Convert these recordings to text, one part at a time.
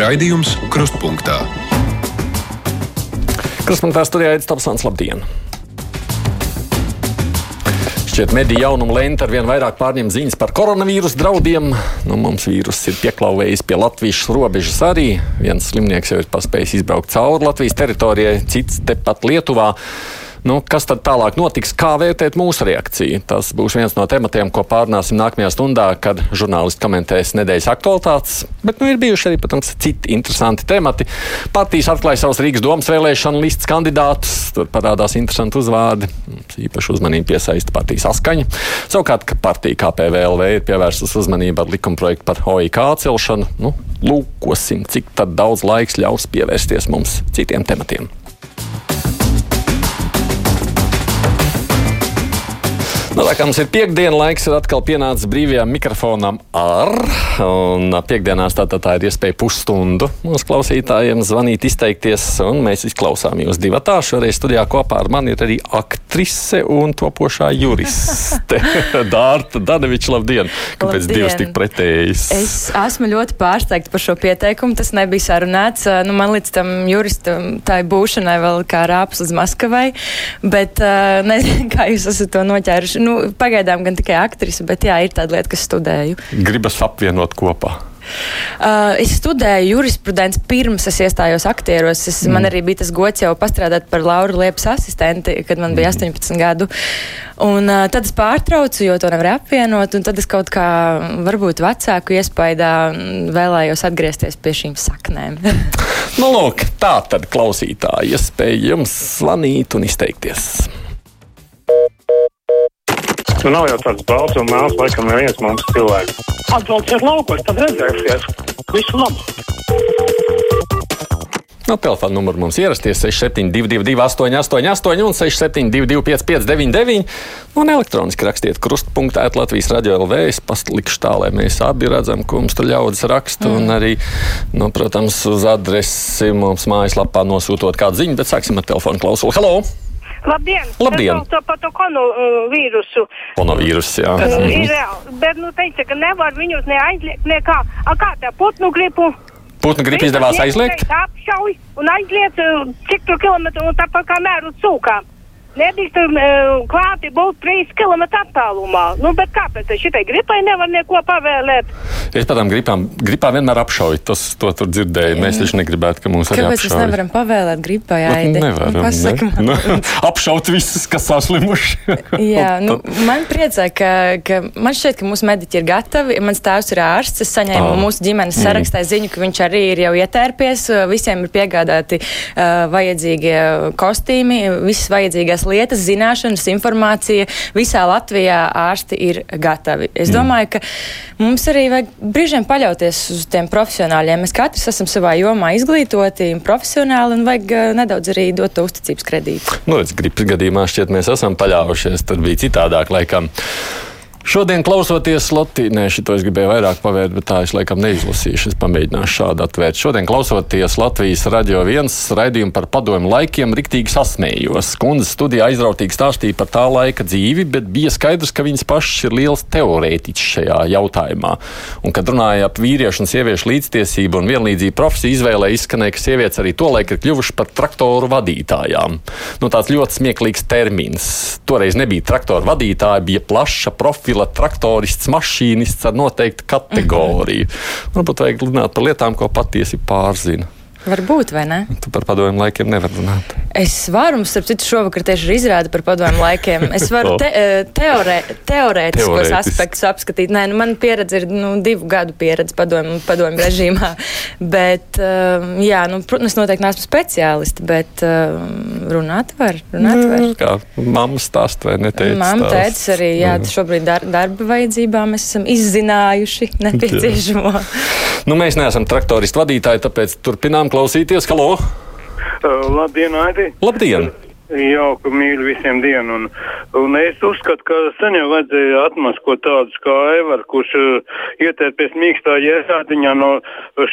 Raidījums Krustpunktā. Krustpunktā studijā Aits Tomsons, labdien! Šķiet, mediju jaunumu lenta ar vien vairāk pārņem ziņas par koronavīrus draudiem. Nu, mums vīrus ir pieklauvējis pie Latvijas robežas arī. Viens slimnieks jau ir paspējis izbraukt cauri Latvijas teritorijai, cits tepat Lietuvā. Nu, kas tad tālāk notiks? Kā vērtēt mūsu reakciju? Tas būs viens no tematiem, ko pārunāsim nākamajā stundā, kad žurnālisti komentēs nedēļas aktualitātes. Bet nu, ir bijuši arī, protams, citi interesanti temati. Partijas atklāja savus Rīgas domas vēlēšanu listas kandidātus. Tur parādās interesanti uzvārdi. Īpaši uzmanību piesaista partijas askaņa. Savukārt, ka partija KPVLV ir pievērsus uzmanību ar likumprojektu par OIK celšanu. Nu, lūkosim, cik daudz laiks ļaus pievērsties mums citiem tematiem. Nu, tā kā mums ir piekdiena, laiks ir atkal pienācis brīvajam mikrofonam ar. Un piekdienās tā, tā, tā ir iespēja pusstundu mūsu klausītājiem zvanīt, izteikties. Mēs izklausām jūs divi. Šoreiz studijā kopā ar mani ir arī aktrise un topošā juriste Dārta Daneviča. Labdien! Kāpēc labdien. divas tik pretējas? Es esmu ļoti pārsteigta par šo pieteikumu. Tas nebija sarunāts. Nu, man līdz tam juristam tā būšanai vēl kā rāps uz Maskavai. Bet nezinu, kā jūs esat to noķēruši nu, pagaidām gan tikai aktrise, bet jā, ir tāda lieta, kas studēju. Gribas apvienot kopā. Uh, es studēju jurisprudenci pirms es iestājos aktieros. Es, mm. Man arī bija tas gods jau pastrādāt par Lauru Liepas asistenti, kad man bija mm. 18 gadu. Un, uh, tad es pārtraucu, jo to nevar apvienot. Tad es kaut kā, varbūt vecāku iespaidā, vēlējos atgriezties pie šīm saknēm. nu, lūk, tā tad klausītāji iespēja jums zvanīt un izteikties. Nu, nav jau tāds balts un mēls, laikam, neviens mums cilvēks. Atbrauciet laukos, tad redzēsiet. Visu labu! No telefona numuru mums ierasties 6722, 888, un 672, 559, un elektroniski rakstiet krustpunktā, Latvijas radio LV. Es palikšu tā, lai mēs abi redzam, ko mums tur ļaudis raksta, mm. un arī, nu, protams, uz adresi mums mājaslapā nosūtot kādu ziņu, bet sāksim ar telefonu klausuli. Hello! Labdien! Labdien. Es par to konu uh, vīrusu. Konovīrusu, jā. Uh, ir reāli. Bet, nu, teica, ka nevar viņus neaizliegt nekā. A kā tā putnu gripu? Putnu gripu izdevās aizliegt? Apšauj un aizliet uh, cik tur kilometru un tāpat kā mēru cūkām. Nedrīkst uh, klāti būt 3 km attālumā. Nu, bet kāpēc šitai gripai nevar neko pavēlēt? Es par tām gripām, gripā vienmēr apšauju. Tas, to tur dzirdēju. Mēs taču negribētu, ka mums arī apšauj. Kāpēc mēs nevaram pavēlēt gripai aidi? Nu, nevaram. Pasaka, ne? nu, apšaut visus, kas saslimuši. Jā, nu, man priecē, ka, ka man šķiet, ka mūsu mediķi ir gatavi. Mans tēvs ir ārsts. Es saņēmu oh. mūsu ģimenes mm. sarakstā ziņu, ka viņš arī ir jau ietērpies. Visiem ir piegādāti uh, vajadzīgie kostīmi, visas vajadzīgās vajadzīgās lietas, zināšanas, informācija. Visā Latvijā ārsti ir gatavi. Es mm. domāju, ka mums arī vajag brīžiem paļauties uz tiem profesionāļiem. Mēs katrs esam savā jomā izglītoti, profesionāli un vajag uh, nedaudz arī dot to uzticības kredītu. Nu, gripas gadījumā šķiet mēs esam paļāvušies, tad bija citādāk laikam. Šodien, klausoties Latvijas, nē, šito es gribēju vairāk pavērt, bet tā es laikam neizlasīšu. Es pamēģināšu šādu atvērt. Šodien, klausoties Latvijas radio viens raidījumu par padomu laikiem, riktīgi sasmējos. Kundze studijā aizrautīgi stāstīja par tā laika dzīvi, bet bija skaidrs, ka viņas pašas ir liels teorētiķis šajā jautājumā. Un, kad runāja ap vīriešu un sieviešu līdztiesību un vienlīdzību profesiju izvēlē, izskanēja, ka sievietes arī tolaik ir kļuvušas par traktoru vadītājām. Nu, tāds ļoti smieklīgs termins. Toreiz nebija traktoru vadītāji, bija plaša profila profila traktorists, mašīnists ar noteiktu kategoriju. Mm -hmm. Varbūt vajag runāt par lietām, ko patiesi pārzina. Varbūt, vai ne? Tu par padomu laikiem nevar runāt. Es varu, starp citu, šovakar tieši ir izrāde par padomu laikiem. Es varu te, eh, teorē, teorētiskos aspektus apskatīt. Nē, nu, man pieredze ir nu, divu gadu pieredze padomu, padomu režīmā. Bet, uh, jā, nu, protams, noteikti neesmu speciālisti, bet uh, runāt var. Runāt nu, var. Kā mamma stāst vai neteica? Mamma teica arī, jā, šobrīd dar, darba vajadzībām mēs esam izzinājuši nepieciešamo. nu, mēs neesam traktoristu vadītāji, tāpēc turpinām klausīties. Halo! Uh, labdien, Aidi! Labdien! Jauka mīļa visiem dienu. Un, un es uzskatu, ka sen jau vajadzēja atmaskot tādus kā Aivar, kurš uh, ietērpies mīkstā jēsātiņā no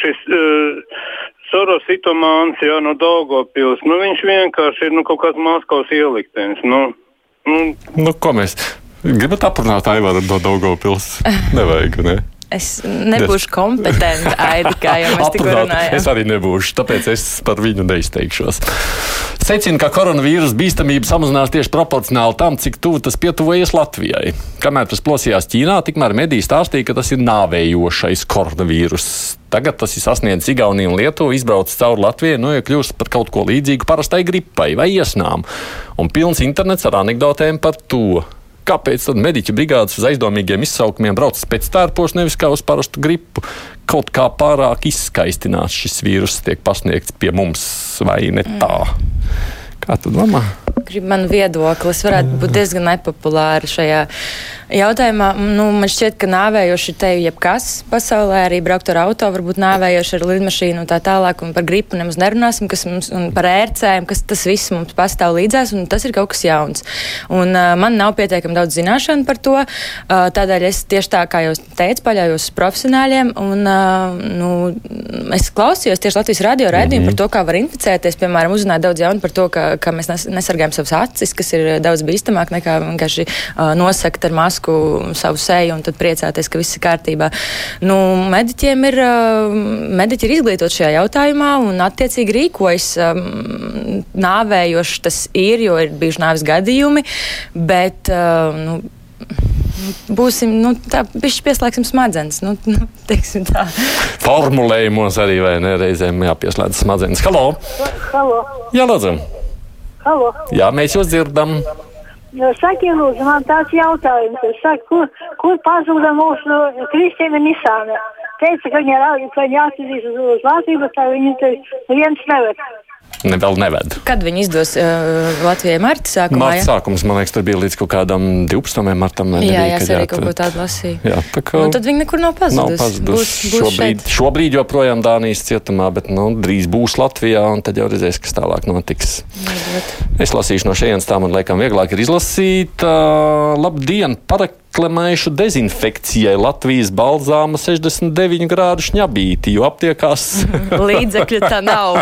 šis. Uh, Soros itomāns, jā, no Daugopils. Nu, viņš vienkārši ir nu, kaut kāds Maskavas ieliktenis. Nu, nu. nu, ko mēs gribat aprunāt Aivaru no Daugopils? Nevajag, ne? Es nebūšu kompetenta aidi, kā jau mēs tikko runājām. Es arī nebūšu, tāpēc es par viņu neizteikšos. Secina, ka koronavīrusa bīstamība samazinās tieši proporcionāli tam, cik tuvu tas pietuvojas Latvijai. Kamēr tas plosījās Ķīnā, tikmēr mediji stāstīja, ka tas ir nāvējošais koronavīrus. Tagad tas ir sasniedzis Igauniju un Lietuvu, izbraucis cauri Latvijai, nu, ja kļūst par kaut ko līdzīgu parastai gripai vai iesnām. Un pilns internets ar anekdotēm par to kāpēc tad mediķu brigādes uz aizdomīgiem izsaukumiem brauc pēc tērpos, nevis kā uz parastu gripu? Kaut kā pārāk izskaistināts šis vīrus tiek pasniegts pie mums, vai ne tā? Kā tu domā? Gribu man viedokli. Es varētu būt diezgan nepopulāra šajā jautājumā. Nu, man šķiet, ka nāvējoši te jebkas pasaulē, arī braukt ar auto, varbūt nāvējoši ar lidmašīnu un tā tālāk, un par gripu nemaz nerunāsim, kas mums, un par ērcēm, kas tas viss mums pastāv līdzās, un tas ir kaut kas jauns. Un uh, man nav pietiekami daudz zināšanu par to, uh, tādēļ es tieši tā, kā jūs teicat, paļaujos uz profesionāļiem, un uh, nu, es klausījos tieši Latvijas radio raidījumu mm -hmm. par to, kā var inficēties, piemēram, uzzināju daudz jaunu par to, ka, ka mēs nes nesargājam savas acis, kas ir daudz bīstamāk nekā vienkārši uh, nosakt ar masku masku, savu seju un tad priecāties, ka viss ir kārtībā. Nu, mediķiem ir, mediķi ir izglītot šajā jautājumā un attiecīgi rīkojas. Nāvējoši tas ir, jo ir bijuši nāves gadījumi, bet. Nu, būsim nu, tā, pieslēgsim smadzenes. Nu, nu, Formulējumos arī vai ne reizēm jāpieslēdz smadzenes. Halo! Halo. Jā, lūdzu! Halo. Jā, mēs jūs dzirdam! Saki, lūdzu, man tāds jautājums. Saku, kur, kur pazuda mūsu Kristīna Nisāna? Teica, ka viņa, viņa atvedīs uz, uz Latviju, bet tā viņa te viens nevar ne, vēl neved. Kad viņi izdos uh, Latvijai marta sākumā? Marta sākums, man liekas, tur bija līdz kaut kādam 12. martam. Jā, nebija, jā, es arī kaut ko tādu lasīju. Jā, tā kā. Un tad viņi nekur nav pazudusi. Nav pazudusi. Būs, būs šobrīd, šeit. šobrīd joprojām Dānijas cietumā, bet nu, drīz būs Latvijā, un tad jau redzēs, kas tālāk notiks. Nebūt. Es lasīšu no šejienes, tā man liekas, vieglāk ir izlasīt. Uh, labdien! Parak reklamējuši dezinfekcijai Latvijas balzāma 69 grādu šņabīti, jo aptiekās. līdzekļu tā nav.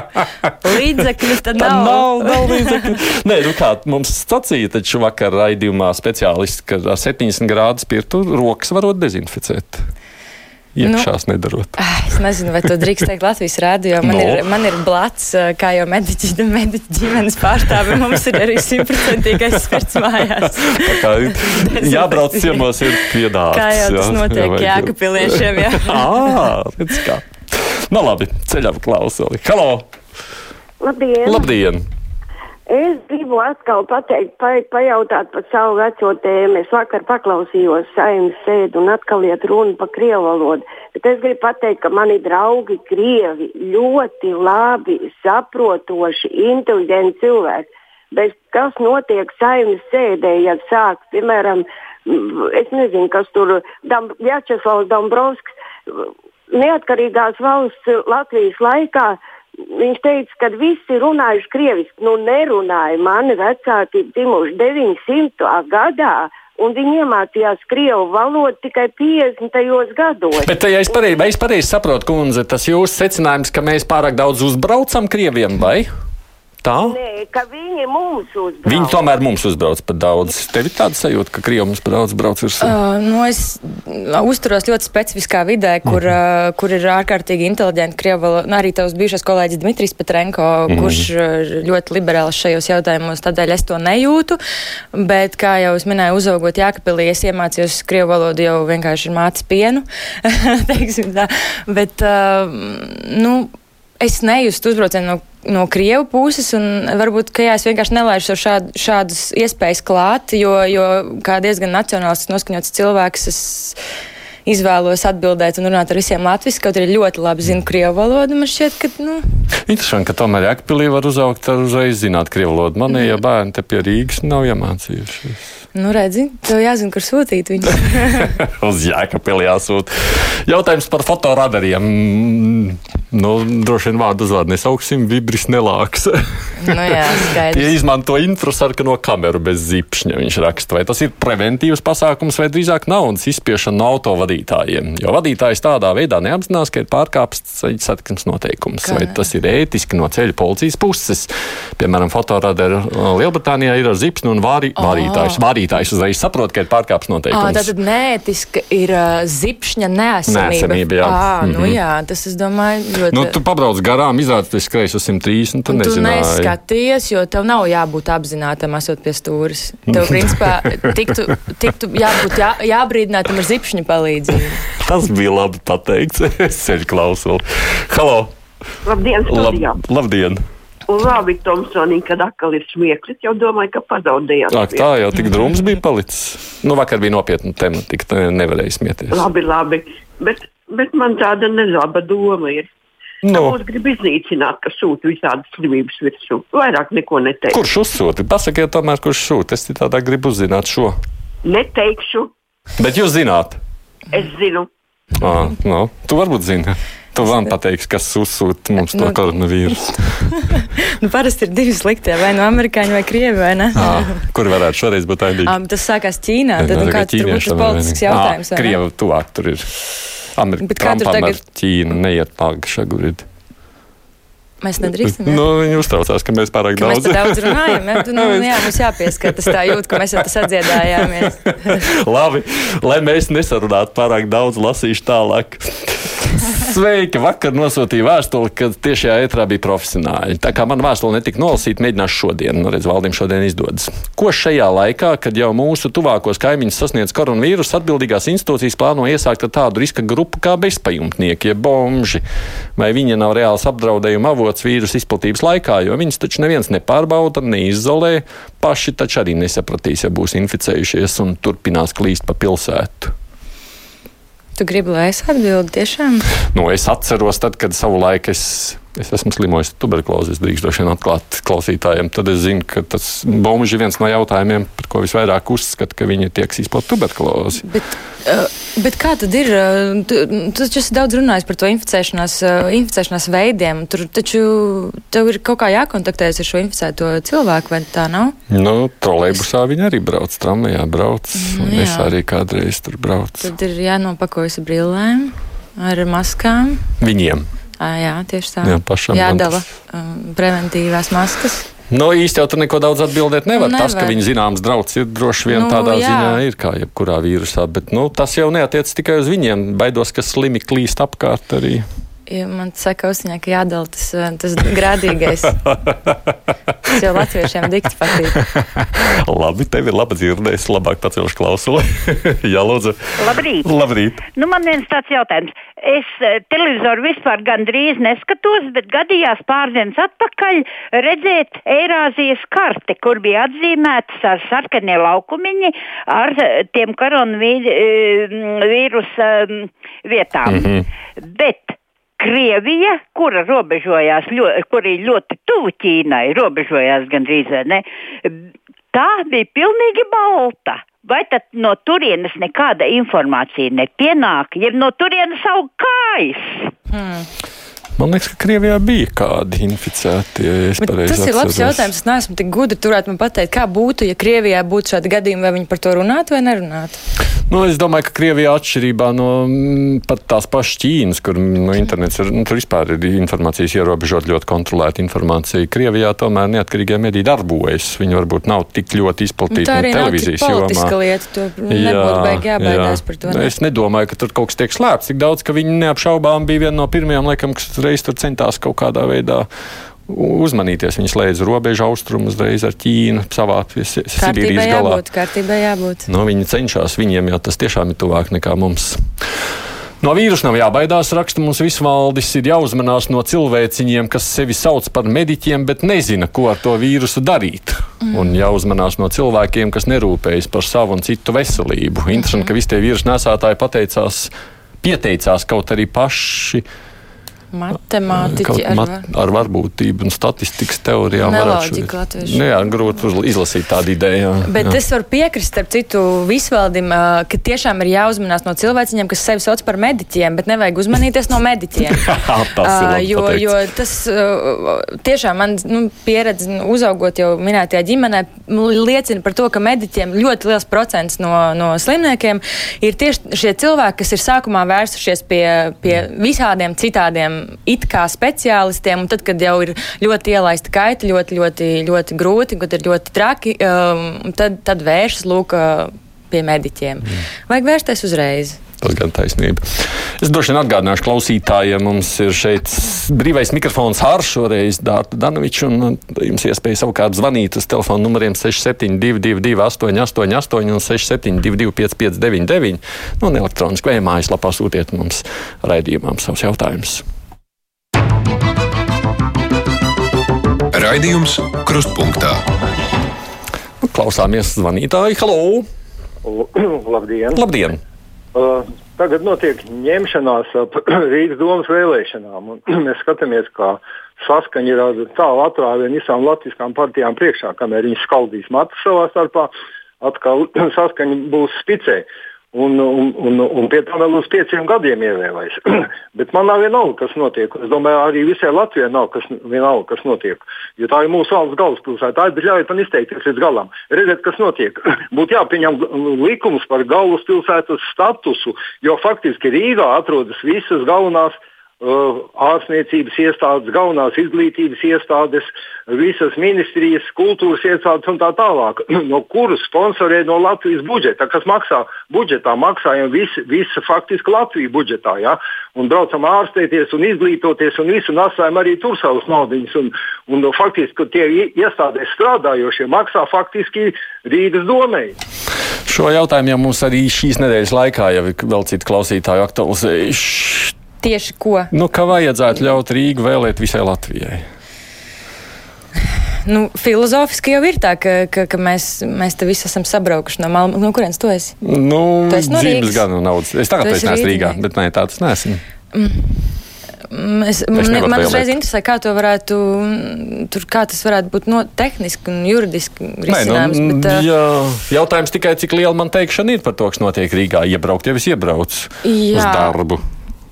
Līdzekļu tā nav. Tā nav, nav līdzekļu. Nē, nu kā mums sacīja taču vakar raidījumā speciālisti, ka ar 70 grādu spirtu rokas varot dezinficēt iekšās nu, nedarot. Ah, es nezinu, vai to drīkst teikt Latvijas rādio. Man, no. ir, man ir blats, kā jau mediķi, mediķi ģimenes pārstāvi. Mums ir arī simtprocentīgais spirts mājās. kā, jābrauc ciemos ir piedāvāts. Kā jau tas jā, notiek jā, jēkapiliešiem. Jā. ah, redz kā. Nu labi, ceļam klausuli. Halo! Labdien! Labdien. Gribu atkal pateikt, pa, pajautāt par savu veco tēmu. Es vakar paklausījos saimnes sēdu un atkal iet runa par krievu valodu. Bet es gribu pateikt, ka mani draugi krievi ļoti labi saprotoši, inteliģenti cilvēki. Bet kas notiek saimnes sēdē, ja sāk, piemēram, es nezinu, kas tur, Dam, Jačeslavs Dombrovskis, neatkarīgās valsts Latvijas laikā Viņš teica, ka visi runājuši krieviski. Nu, nerunāja. Mani vecāki dzimuši 900. gadā. Un viņi iemācījās krievu valodu tikai 50. gados. Bet, ja es pareizi pareiz saprotu, kundze, tas jūsu secinājums, ka mēs pārāk daudz uzbraucam krieviem, vai? Tā? Nē, ka viņi mums uzbrauc. Viņi tomēr mums uzbrauc pat daudz. Tev ir tāda sajūta, ka Krievi mums brauc, brauc virsū? Uh, nu es uzturos ļoti specifiskā vidē, kur, uh -huh. uh, kur ir ārkārtīgi inteliģenti Krievu, nu, arī tavs bijušais kolēģis Dmitrijs Petrenko, uh mhm. -huh. kurš ļoti liberāls šajos jautājumos, tādēļ es to nejūtu. Bet, kā jau es minēju, uzaugot Jākapilī, es iemācījos Krievu valodu jau vienkārši mācis pienu. Bet, uh, nu, es nejustu uzbraucienu no, no Krievu puses, un varbūt, ka jā, es vienkārši nelaižu šād, šādas iespējas klāt, jo, jo kā diezgan nacionālistiski noskaņots cilvēks, es izvēlos atbildēt un runāt ar visiem latviešu, kaut arī ļoti labi zinu krievu valodu. Man šķiet, ka. Nu... Interesanti, ka tomēr Jēkpilī var uzaugt ar uzreiz zināt krievu valodu. Man, mm. ja bērni te pie Rīgas nav iemācījušies. Nu, redzi, tev jāzina, kur sūtīt viņu. Uz Jēkabili jāsūta. Jautājums par fotoradariem. Nu, droši vien vārdu uzvārdu nesauksim, vibris nelāks. nu, jā, skaidrs. Tie izmanto infrasarkano kameru bez zipšņa, viņš raksta. Vai tas ir preventīvs pasākums vai drīzāk naudas izspiešana no autovadītājiem? vadītājiem. Jo vadītājs tādā veidā neapzinās, ka ir pārkāpts ceļu satiksmes noteikums. Kā? Vai tas ir ētiski no ceļa policijas puses? Piemēram, fotorādē Lielbritānijā ir ar zipsnu un vārī, oh. vārītājs. Vārītājs uzreiz saprot, ka ir pārkāpts noteikums. Oh, tātad neētiska ir uh, zipšņa neesamība. Neesamība, jā. À, mm -hmm. nu jā, tas, es domāju, ļoti. Nu, tu pabrauc garām, izrādās, tu skrēji uz 130, un tu un nezināji. Tu neskaties, jo tev nav jābūt apzinātam, esot pie stūris. Tev, principā, tiktu, tiktu jābūt jā, jābrīdinātam ar zipšņa palīdzību. Tas bija labi pateikts. es ceļu klausulu. Halo! Labdien, Lab, labdien! Labi, Tomsonī, kad atkal ir smieklis, jau domāju, ka pazaudējām. Tā, tā jau tik drūms bija palicis. Nu, vakar bija nopietna tēma, tik nevarēja smieties. Labi, labi, bet, bet man tāda nelaba doma ir. No. Mūs grib iznīcināt, ka sūta visādas slimības virsū. Vairāk neko neteikt. Kurš uzsūta? Pasakiet, tomēr, kurš sūta. Es tādā gribu uzzināt šo. Neteikšu. Bet jūs zināt? Es zinu. À, no. Tu varbūt zini. Tu man pateiksi, kas uzsūta mums to nu, koronavīrusu. nu, parasti ir divi sliktie, vai no nu amerikāņu vai krievi, vai ne? À, kur varētu šoreiz būt aidīgi? Um, tas sākās Ķīnā, tad nu, kāds tur būs politisks jautājums. À, Krievi tuvāk tur ir. Amerikā tagad... Ķīna neiet pāri šaguridi. Mēs nedrīkstam. Nu, viņi uztraucās, ka mēs pārāk ka daudz, mēs daudz runājam. Ja? Nu, jā, mums jāpieskatās tā jūt, ka mēs jau tas atdziedājāmies. Labi, lai mēs nesarunātu pārāk daudz, lasīšu tālāk. Sveiki! Vakar nosūtīju vēstuli, kad tiešajā ētrā bija profesionāļi. Tā kā man vēstule netika nolasīta, mēģināšu šodien. Nu, redz, valdīm šodien izdodas. Ko šajā laikā, kad jau mūsu tuvākos kaimiņus sasniedz koronavīrus, atbildīgās institūcijas plāno iesākt ar tādu riska grupu kā bezpajumtnieki, jeb bomži? Vai viņi nav reāls apdraudējuma avots vīrusu izplatības laikā, jo viņus taču neviens nepārbauda, neizolē, paši taču arī nesapratīs, ja būs inficējušies un turpinās klīst pa pilsētu? Tu gribi, lai es atbildu tiešām? Nu, es atceros, tad, kad savulaik es es esmu slimojis tuberkulozi, es drīkstu vien atklāt klausītājiem, tad es zinu, ka tas bombuļs ir viens no jautājumiem, par ko visvairāk uzskata, ka viņi tiek izplatīti tuberkulozi. Bet, uh, bet kā tad ir? Uh, tu, tu taču esi daudz runājis par to inficēšanās, uh, inficēšanās veidiem. Tur taču tev ir kaut kā jākontaktējas ar šo inficēto cilvēku, vai tā nav? Nu, trolēbusā es... viņi arī brauc, tramvajā brauc, mm, un jā. es arī kādreiz tur braucu. Tad ir jānopakojas brillēm, ar maskām. Viņiem. Jā, tieši tā. Jā, pašam jādala um, preventīvās maskas. Nu, īsti jau tur neko daudz atbildēt nevar. nevar. Tas, ka viņi zināms drauds ir droši vien nu, tādā jā. ziņā ir kā jebkurā vīrusā, bet nu, tas jau neatiec tikai uz viņiem. Baidos, ka slimi klīst apkārt arī. Ja man saka, austiņā, ka jādala tas, eh, tas grādīgais. tas jau latviešiem dikti patīk. Labi, tev ir laba dzirdēs, labāk pacelšu klausuli. Jā, lūdzu. Labrīt. Labrīt. Nu, man viens tāds jautājums. Es eh, televizoru vispār gandrīz neskatos, bet gadījās pārdienas atpakaļ redzēt Eirāzijas karti, kur bija atzīmētas ar sarkanie laukumiņi ar eh, tiem koronavīrusa vietām. Mm -hmm. Bet Krievija, kura robežojās, ļo, kur ir ļoti tuvu Ķīnai, robežojās gandrīz ne, tā bija pilnīgi balta. Vai tad no turienes nekāda informācija nepienāk, ja no turienes aug kājas? Hmm. Man liekas, ka Krievijā bija kādi inficēti. Tas atceros. ir labs jautājums. Es neesmu tik gudri turēt man pateikt, kā būtu, ja Krievijā būtu šādi gadījumi, vai viņi par to runātu vai nerunātu. Nu, es domāju, ka Krievijā atšķirībā no m, pat tās pašas Ķīnas, kur nu, internets ir, nu, tur vispār ir informācijas ierobežot ļoti kontrolēta informācija. Krievijā tomēr neatkarīgie mediji darbojas. Viņi varbūt nav tik ļoti izplatīti nu, no televīzijas jomā. Lieta, to nebūtu baigi jābaidās jā. par to. Ne? Es nedomāju, ka tur kaut kas tiek slēpts. Tik daudz, ka viņi neapšaubām bija viena no pirmajām, laikam, kas reiz tur centās kaut kādā veidā uzmanīties. Viņi slēdz robežu austrumu uzreiz ar Ķīnu, savā Sibīrijas galā. Jābūt, kārtībai jābūt. No, viņi cenšas, viņiem jau tas tiešām ir tuvāk nekā mums. No vīrusa nav jābaidās, raksta mums visvaldis. Ir jāuzmanās no cilvēciņiem, kas sevi sauc par mediķiem, bet nezina, ko ar to vīrusu darīt. Mm. Un jāuzmanās no cilvēkiem, kas nerūpējas par savu un citu veselību. Interesanti, mm. ka visi tie vīrusu nesētāji pateicās, pieteicās kaut arī paši Matemātiķi ar, mat, ar varbūtību un statistikas teorijām. Neloģika latviešu. Nu jā, grūti izlasīt tādu ideju. Jā, Bet jā. es varu piekrist, starp citu, visvaldim, ka tiešām ir jāuzmanās no cilvēciņiem, kas sevi sauc par mediķiem, bet nevajag uzmanīties no mediķiem. jo, jo tas tiešām man nu, pieredze nu, uzaugot jau minētajā ģimenē liecina par to, ka mediķiem ļoti liels procents no, no slimniekiem ir tieši šie cilvēki, kas ir sākumā vērsušies pie, pie visādiem citādiem it kā speciālistiem, un tad, kad jau ir ļoti ielaista kaita, ļoti, ļoti, ļoti grūti, kad ir ļoti traki, um, tad, tad vēršas lūk pie mediķiem. Mm. Vajag vērsties uzreiz. Tas gan taisnība. Es droši vien atgādināšu klausītājiem, mums ir šeit brīvais mikrofons Hārs šoreiz Dārta Danovičs, un jums iespēja savukārt zvanīt uz telefonu numuriem 6722 888 un 6722 559, nu, un elektroniski vai mājaslapā sūtiet mums raidījumam savus jautājumus. Raidījums Krustpunktā. Nu, klausāmies zvanītāju. Halo! Labdien! Labdien. Uh, tagad notiek ņemšanās ap Rīgas domas vēlēšanām. Mēs skatāmies, kā saskaņa ir tālu atrāvienu visām latviskām partijām priekšā, kamēr viņi skaldīs matus savā starpā. Atkal saskaņa būs spicē. Un, un, un, un pie tam vēl uz pieciem gadiem ievēlēs. Bet man nav vienalga, kas notiek. Es domāju, arī visai Latvijai nav kas, vienalga, kas notiek. Jo tā ir mūsu valsts galvaspilsēta. Tā ir ļaujiet man izteikties līdz galam. Redziet, kas notiek. Būtu jāpieņem likums par galvaspilsētas statusu, jo faktiski Rīgā atrodas visas galvenās Uh, ārstniecības iestādes, galvenās izglītības iestādes, visas ministrijas, kultūras iestādes un tā tālāk, no kuras sponsorē no Latvijas budžeta, kas maksā budžetā, maksājam visi, visi faktiski Latvijas budžetā. Ja? Un braucam ārstēties un izglītoties un visu nesājam arī tur savus naudiņus. Un, un faktiski tie iestādēs strādājošie maksā faktiski Rīgas domēji. Šo jautājumu jau mums arī šīs nedēļas laikā jau ir vēl citu klausītāju aktualizējuši Tieši ko? Nu, ka vajadzētu ļaut Rīgu vēlēt visai Latvijai. Nu, filozofiski jau ir tā, ka, ka, ka mēs, mēs te visi esam sabraukuši no malas. No kurienes tu esi? Nu, tu esi no Rīgas. gan no naudas. Es tagad es neesmu Rīgā, bet nē, tā tas neesmu. Mm. Es, man uzreiz interesē, kā to varētu, tur, kā tas varētu būt no, tehniski un juridiski risinājums. Nē, nu, bet, jā, jautājums tikai, cik liela man teikšana ir par to, kas notiek Rīgā. Iebraukt jau es iebraucu jā. uz darbu.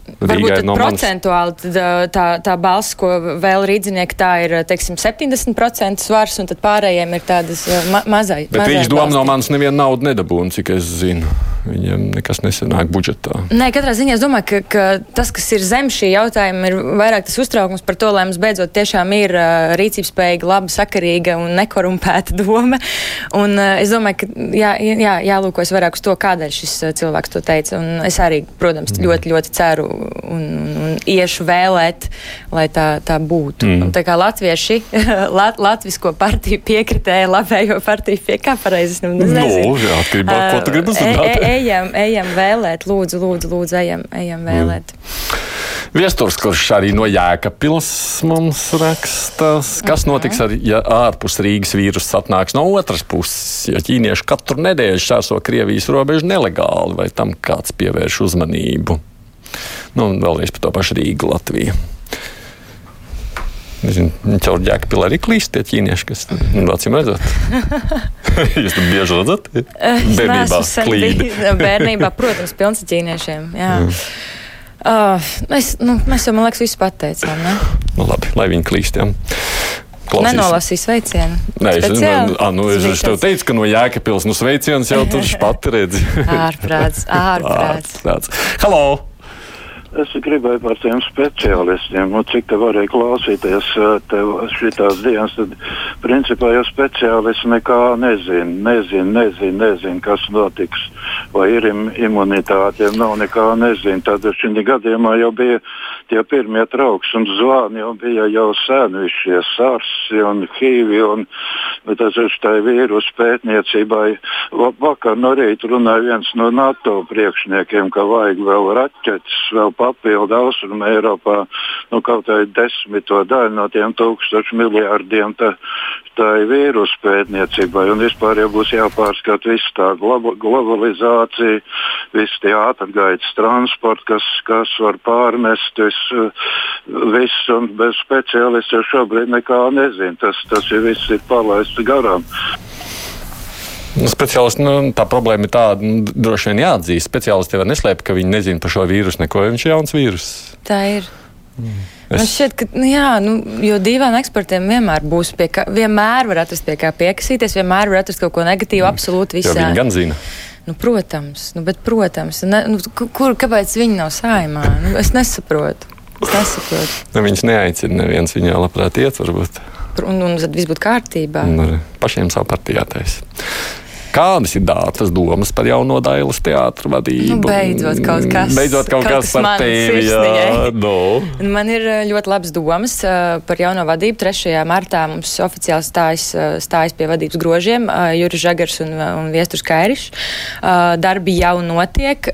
Varbūt no procentuāli tā, tā, balss, ko vēl rīdzinieki, tā ir teiksim, 70% svars, un tad pārējiem ir tādas ma mazai. Bet viņš doma no manis nevienu naudu nedabūna, cik es zinu. Viņiem nekas nesanāk budžetā. Nē, katrā ziņā es domāju, ka, ka tas, kas ir zem šī jautājuma, ir vairāk tas uztraukums par to, lai mums beidzot tiešām ir uh, rīcības spējīga, laba, sakarīga un nekorumpēta doma. Un uh, es domāju, ka jā, jā, jālūkojas vairāk uz to, kādēļ šis cilvēks to teica. Un es arī, protams, mm. ļoti, ļoti ceru un, un, un iešu vēlēt, lai tā, tā būtu. Mm. Un, tā kā latvieši lat, latvisko partiju piekritēja, labējo partiju pie kā pareizi. Nu, nu, jā, atkarībā, ko tu gribi zināt. E, e, ejam, ejam vēlēt, lūdzu, lūdzu, lūdzu ejam, ejam vēlēt. Mm. Viesturs, kurš arī no Jēkabils mums raksta, kas mhm. notiks, ar, ja ārpus Rīgas vīrus atnāks no otras puses, ja ķīnieši katru nedēļu šķērso Krievijas robežu nelegāli, vai tam kāds pievērš uzmanību? Nu, un vēlreiz par to pašu Rīgu, Latviju. Nezinu, caur ģēkpili arī klīst tie ķīnieši, kas, nu, acīm redzot. Jūs tam bieži redzat? Bērnībā klīdi. Bērnībā, protams, pilns ķīniešiem, jā. Mm. Uh, mēs, nu, mēs jau, man liekas, visu pateicām, ne? Nu, labi, lai viņi klīst, jā. Klausīs. Nenolasīju sveicienu. Nē, es, man, a, nu, es, es tev teicu, ka no Jēkabils nu sveiciens jau tur pati redzi. ārprāts, ārprāts. ārprāts. Halo! Es gribēju par tiem speciālistiem, nu, cik te varēja klausīties šīs dienas. Tad, principā, jau speciālisti nekā nezina, nezina, nezina, nezina kas notiks. Vai ir im, imunitāte, ja nav nekā nezina. Tad šī gadījumā jau bija tie pirmie trauks un zvani, jau bija jau sen šie sarsi un hīvi. Un, tas ir tai vīrusu pētniecībai. Vakar no rīta runāja viens no NATO priekšniekiem, ka vajag vēl raķetes, vēl papildu austrumu Eiropā nu, kaut kādā desmito daļu no tiem tūkstošu miljārdiem. Tā, tā vīrusu pētniecībai un vispār jau būs jāpārskata viss tā globa, globalizācija, viss tie ātrgaitas transports, kas, kas var pārmest, viss, viss un bez speciālistiem šobrīd nekā nezinu. Tas, tas ir viss ir palaists garām. Nu, speciālisti, nu, tā problēma ir tāda, nu, droši vien jāatzīst. Speciālisti jau neslēpj, ka viņi nezina par šo vīrusu neko, viņš ir jauns vīrus. Tā ir. Mm. Es... Man šķiet, ka, nu, jā, nu, jo divām ekspertiem vienmēr būs pie kā, vienmēr var atrast pie kā piekasīties, vienmēr var atrast kaut ko negatīvu, mm. absolūti visā. Jo viņi gan zina. Nu, protams, nu, bet, protams, ne, nu, kur, kāpēc viņi nav saimā? Nu, es nesaprotu. Es nesaprotu. Ne, nu, viņš neaicina, neviens viņā labprāt iet, varbūt. Un, un tad viss būtu kārtībā. Un pašiem savu partiju jātaisa. Kādas ir dātas domas par jauno Dailas teātru vadību? Nu, beidzot kaut kas, beidzot kaut kaut kas, kas par tevi. Jā, no. Man ir eh, ļoti labas domas uh, par jauno vadību. 3. martā mums oficiāli stājas, uh, stājas pie vadības grožiem Juris Žagars un, un Viesturs Kairišs. Darbi jau notiek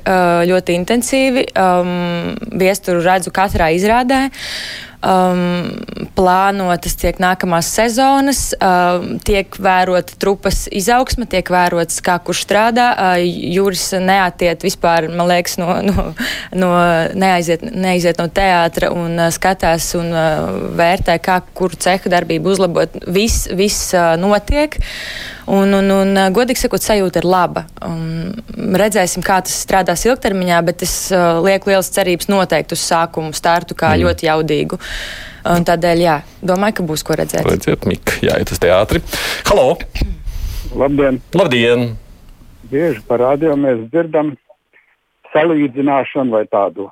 ļoti intensīvi. Um, Viesturu redzu katrā izrādē um, plānotas tiek nākamās sezonas, um, tiek vērota trupas izaugsme, tiek vērots, kā kurš strādā. Uh, Jūras neatiet vispār, man liekas, no, no, no neaiziet, neaiziet no teātra un uh, skatās un uh, vērtē, kā kuru cehu darbību uzlabot. Viss, viss uh, notiek. Un, un, un, godīgi sakot, sajūta ir laba. Un redzēsim, kā tas strādās ilgtermiņā, bet es uh, lieku lielas cerības noteikti uz sākumu startu kā mm. ļoti jaudīgu. Un tādēļ, jā, domāju, ka būs ko redzēt. Redziet, Mika, jāiet uz teātri. Halo! Labdien! Labdien! Bieži parādījā mēs dzirdam salīdzināšanu vai tādu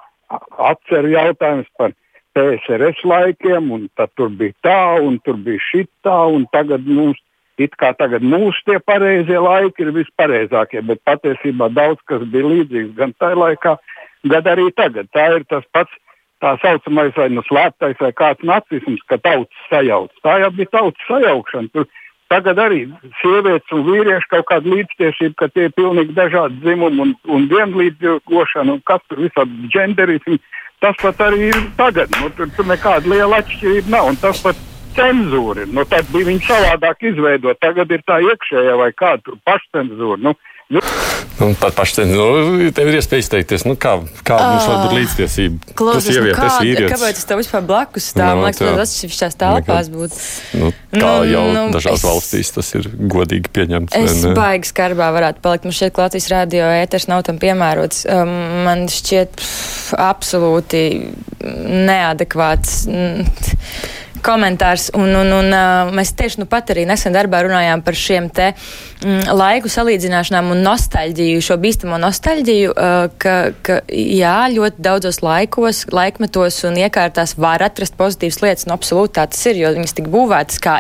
atceru jautājumus par PSRS laikiem, un tad tur bija tā, un tur bija šī tā, un tagad mums it kā tagad mūsu tie pareizie laiki ir vispareizākie, bet patiesībā daudz kas bija līdzīgs gan tajā laikā, gan arī tagad. Tā ir tas pats tā saucamais vai nu slēptais vai kāds nacisms, ka tautas sajauc. Tā jau bija tautas sajaukšana. Tur tagad arī sievietes un vīrieši kaut kāda līdztiesība, ka tie ir pilnīgi dažādi dzimumi un, un vienlīdzīgošana un kas tur visādi dženderismi. Tas pat arī ir tagad. Nu, tur, tur nekāda liela atšķirība nav. Cenzūra. Nu, tad bija viņa savādāk izveidota. Tagad ir tā iekšējā vai kāda pašcenzūra. Nu, Nu, un pat pašcien, nu, tev ir iespēja izteikties, nu, kā, kā uh, mums var būt līdztiesība. Klaus, tu sieviete, nu, kā, kāpēc tas tev vispār blakus stāv? Nu, Man liekas, tas atsevišķās telpās būtu. Nu, kā nu, jau nu, dažās es, valstīs tas ir godīgi pieņemts. Es baigi skarbā varētu palikt. Man šķiet, Latvijas rādio ēters nav tam piemērots. Um, man šķiet pff, absolūti neadekvāts. Mm, komentārs. Un, un, un, mēs tieši nu pat arī nesen darbā runājām par šiem te mm, laiku salīdzināšanām un nostalģiju, šo bīstamo nostalģiju, ka, ka jā, ļoti daudzos laikos, laikmetos un iekārtās var atrast pozitīvas lietas, un absolūti tā tas ir, jo viņas tik būvētas kā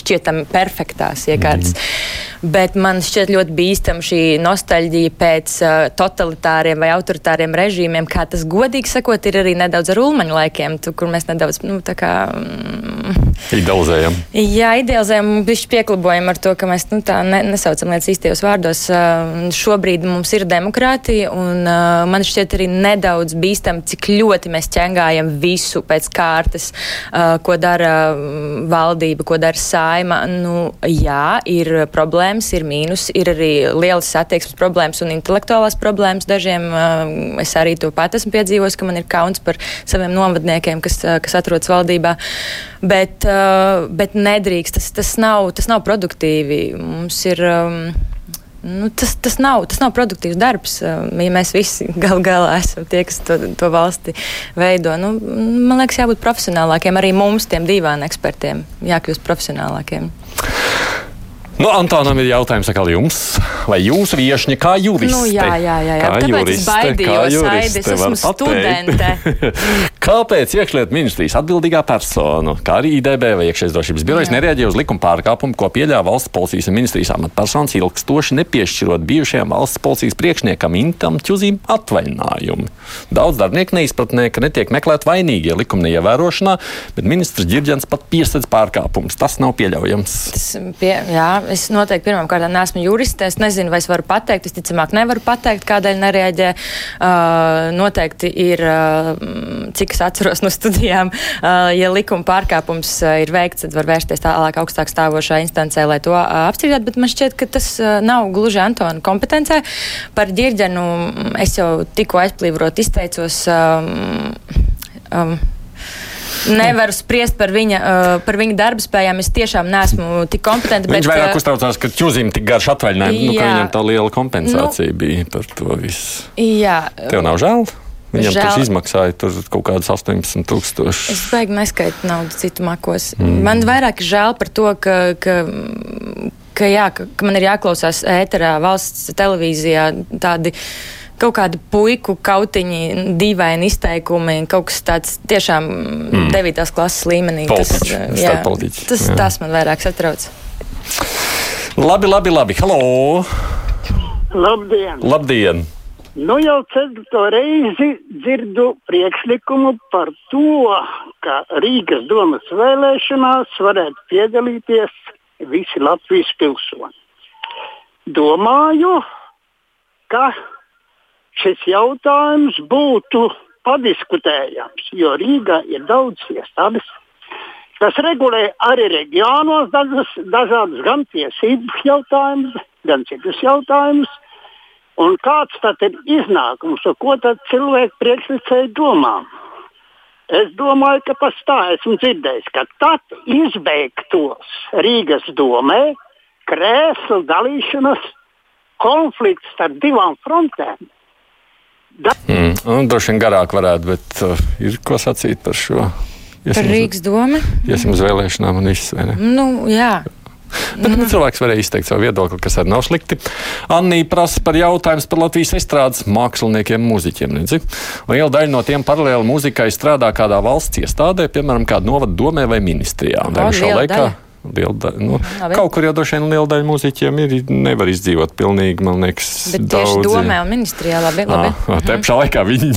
šķietami perfektās iekārtas. Mm. Bet man šķiet ļoti bīstama šī nostalģija pēc uh, totalitāriem vai autoritāriem režīmiem, kā tas godīgi sakot, ir arī nedaudz ar ulmaņu laikiem, tu, kur mēs nedaudz, nu, tā kā. Mm, idealizējam. Jā, idealizējam, bišķi pieklabojam ar to, ka mēs, nu, tā ne, nesaucam lietas īstajos vārdos. Uh, šobrīd mums ir demokrātija, un uh, man šķiet arī nedaudz bīstam, cik ļoti mēs ķengājam visu pēc kārtas, uh, ko dara valdība, ko dara saima. Nu, jā, ir problēmas, ir mīnus, ir arī lielas attieksmes problēmas un intelektuālās problēmas. Dažiem es arī to pat esmu piedzīvojis, ka man ir kauns par saviem novadniekiem, kas, kas atrodas valdībā. Bet, bet nedrīkst, tas, tas, nav, tas nav produktīvi. Mums ir. Nu, tas, tas, nav, tas nav produktīvs darbs. Ja mēs visi gal galā esam tie, kas to, to valsti veido, nu, man liekas, jābūt profesionālākiem. Arī mums, tiem divām ekspertiem, jākļūst profesionālākiem. Nu, Antonam ir jautājums atkal jums, vai jūsu viešņa kā juriste? Nu, jā, jā, jā, jā. Tāpēc juriste, baidījos, Aidi, es esmu studente. Kāpēc iekšlietu ministrijas atbildīgā persona, kā arī IDB vai iekšējais drošības birojas nereaģēja uz likuma pārkāpumu, ko pieļāva valsts policijas un ministrijas amatpersonas ilgstoši nepiešķirot bijušajam valsts policijas priekšniekam Intam Čuzīm atvaļinājumu? Daudz darbinieku neizpratnē, ka netiek meklēt vainīgie likuma neievērošanā, bet ministrs Girģens pat piesedz pārkāpumus. Tas nav pieļaujams. Tas pie, jā, es noteikti pirmām kārtām neesmu juriste. Es nezinu, vai es varu pateikt. Es ticamāk nevaru pateikt, kādēļ nereaģē. Uh, noteikti ir, uh, cik es atceros no studijām, uh, ja likuma pārkāpums ir veikts, tad var vērsties tālāk augstāk stāvošā instancē, lai to uh, apstrīdētu. Bet man šķiet, ka tas uh, nav gluži Antona kompetencē. Par ģirģenu es jau tikko aizplīvrot izteicos. Um, um, nevaru spriest par viņa, uh, par viņa darba spējām. Es tiešām neesmu tik kompetenta. Viņš bet, vairāk uh, uztraucās, ka ķūzīm tik garš atvaļinājums, nu, ka viņam tā liela kompensācija nu, bija par to visu. Jā. Tev nav žēl? Viņam Žēl. tas izmaksāja tur kaut kādus 18 tūkstošus. Es baigi neskaitu naudu citu makos. Mm. Man vairāk žēl par to, ka, ka ka, jā, ka, ka man ir jāklausās ēterā valsts televīzijā tādi kaut kādi puiku kautiņi, dīvaini izteikumi, kaut kas tāds tiešām mm. 9. klases līmenī. Politiķi, tas, jā, tas, jā. tas man vairāk satrauc. Labi, labi, labi. Halo! Labdien! Labdien. Nu jau ceturto reizi dzirdu priekšlikumu par to, ka Rīgas domas vēlēšanās varētu piedalīties visi Latvijas pilsoņi. Domāju, ka šis jautājums būtu padiskutējams, jo Rīgā ir daudz iestādes, kas regulē arī reģionos dažas, dažādas gan tiesību jautājumus, gan citus jautājumus. Un kāds tad ir iznākums, ko tad cilvēki priekšlicēji domā? Es domāju, ka pats tā esmu dzirdējis, ka tad izbeigtos Rīgas domē krēslu dalīšanas konflikts starp divām frontēm. Da mm, nu, droši vien garāk varētu, bet uh, ir ko sacīt par šo. Iesim par Rīgas domu? Iesim uz vēlēšanām un viss, vai? Nu, jā. Bet mm. cilvēks varēja izteikt savu viedokli, kas arī nav slikti. Annija prasa par jautājumu par Latvijas estrādes māksliniekiem, mūziķiem. Nedzi? Liela daļa no tiem paralēli muzikai strādā kādā valsts iestādē, piemēram, kādā novada domē vai ministrijā. Un, laikā, daļa. Daļa, nu, Labi. kaut kur jau droši vien liela daļa mūziķiem ir, nevar izdzīvot pilnīgi, man liekas, Bet tieši daudzi. domē un ministrijā labi. labi. À, te pašā laikā viņi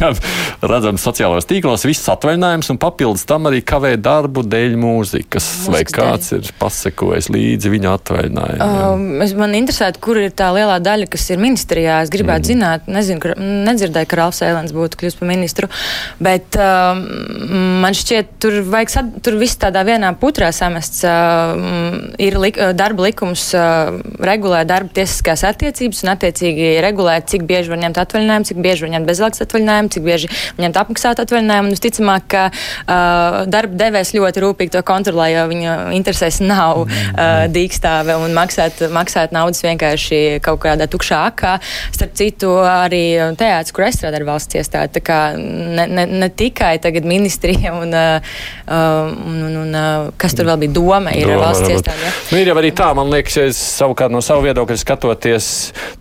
redzam sociālajos tīklos viss atvaļinājums un papildus tam arī kavē darbu dēļ mūzikas. Mūzikas vai kāds dēļ. ir pasekojis līdzi viņa atvaļinājumam? Uh, man interesētu, kur ir tā lielā daļa, kas ir ministrijā. Es gribētu mm. zināt, nezinu, ka, nedzirdēju, ka Ralfs Ēlens būtu kļūst par ministru, bet uh, man šķiet, tur vajag, sad, tur viss tādā vienā putrā samests. Uh, um, ir lik, uh, darba likums uh, regulē darba tiesiskās attiecības un attiecīgi regulē, cik bieži var ņemt atvaļinājumu, cik bieži var ņemt bezalgas atvaļinājumu, cik bieži ņemt apmaksāt atvaļinājumu. Un visticamāk, ka uh, darba devējs ļoti rūpīgi to kontrolē, jo viņa interesēs nav uh, dīkstāve un maksāt, maksāt naudas vienkārši kaut kādā tukšā akā. Starp citu, arī teātris, kur es strādāju, ir valsts iestāde. Tā kā ne, ne, ne tikai tagad ministrija un, uh, un, un, un uh, kas tur vēl bija doma, ir doma valsts iestāde. Ja? Nu, ir jau arī tā, man liekas, ja es savukārt no savu viedokļa skatoties,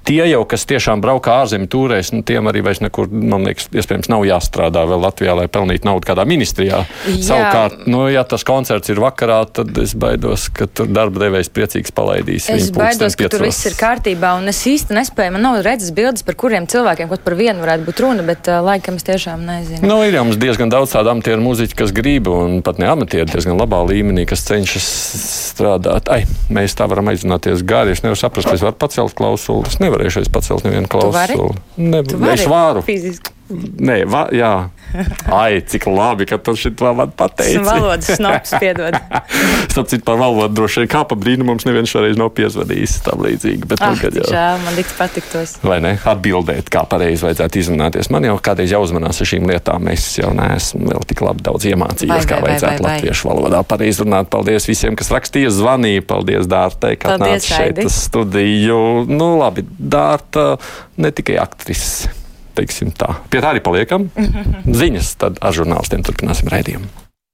tie jau, kas tiešām braukā ārzemju tūrēs, nu, tiem arī vairs nekur, man liekas, iespējams nav jāstrādā vēl Latvijā, lai pelnītu naudu kādā ministrijā. Jā. Savukārt, nu, ja tas koncerts ir vakarā, tad es baidos, ka tur darba devējs priecīgs palaidīs. Es baidos, ka piecos. tur viss ir kārtībā, un es īsti nespēju, man nav redzes bildes, par kuriem cilvēkiem, kaut par vienu varētu būt runa, bet uh, laikam es tiešām nezinu. Nu, ir jau mums diezgan daudz tādu amatieru muziķu, kas grib, un pat ne amatieru, diezgan labā līmenī, kas cenšas strādāt. Ai, mēs tā varam aizrunāties gari. Es nevaru saprast, vai es varu pacelt klausuli. Es nevarēšu pacelt nevienu klausuli. Ne, es varu. Fiziski. Nē, va, jā. Ai, cik labi, ka tu šo man pateici. Tas valodas snobs piedod. Starp citu, par valodu droši vien kā pa brīnu mums neviens šoreiz nav piezvanījis tam līdzīgi. Bet ah, tagad jau. Žēl, man likt patiktos. Vai ne? Atbildēt, kā pareizi vajadzētu izrunāties. Man jau kādreiz jāuzmanās ar šīm lietām. Es jau neesmu vēl tik labi daudz iemācījies, vai, kā vai, vajadzētu vai, vai, latviešu valodā pareizi runāt. Paldies visiem, kas rakstīja, zvanīja. Paldies, Dārtai, ka atnāci šeit uz studiju. Nu, labi, Dārta ne tikai aktrise teiksim tā. Pie tā arī paliekam. Ziņas tad ar žurnālistiem turpināsim raidījumu.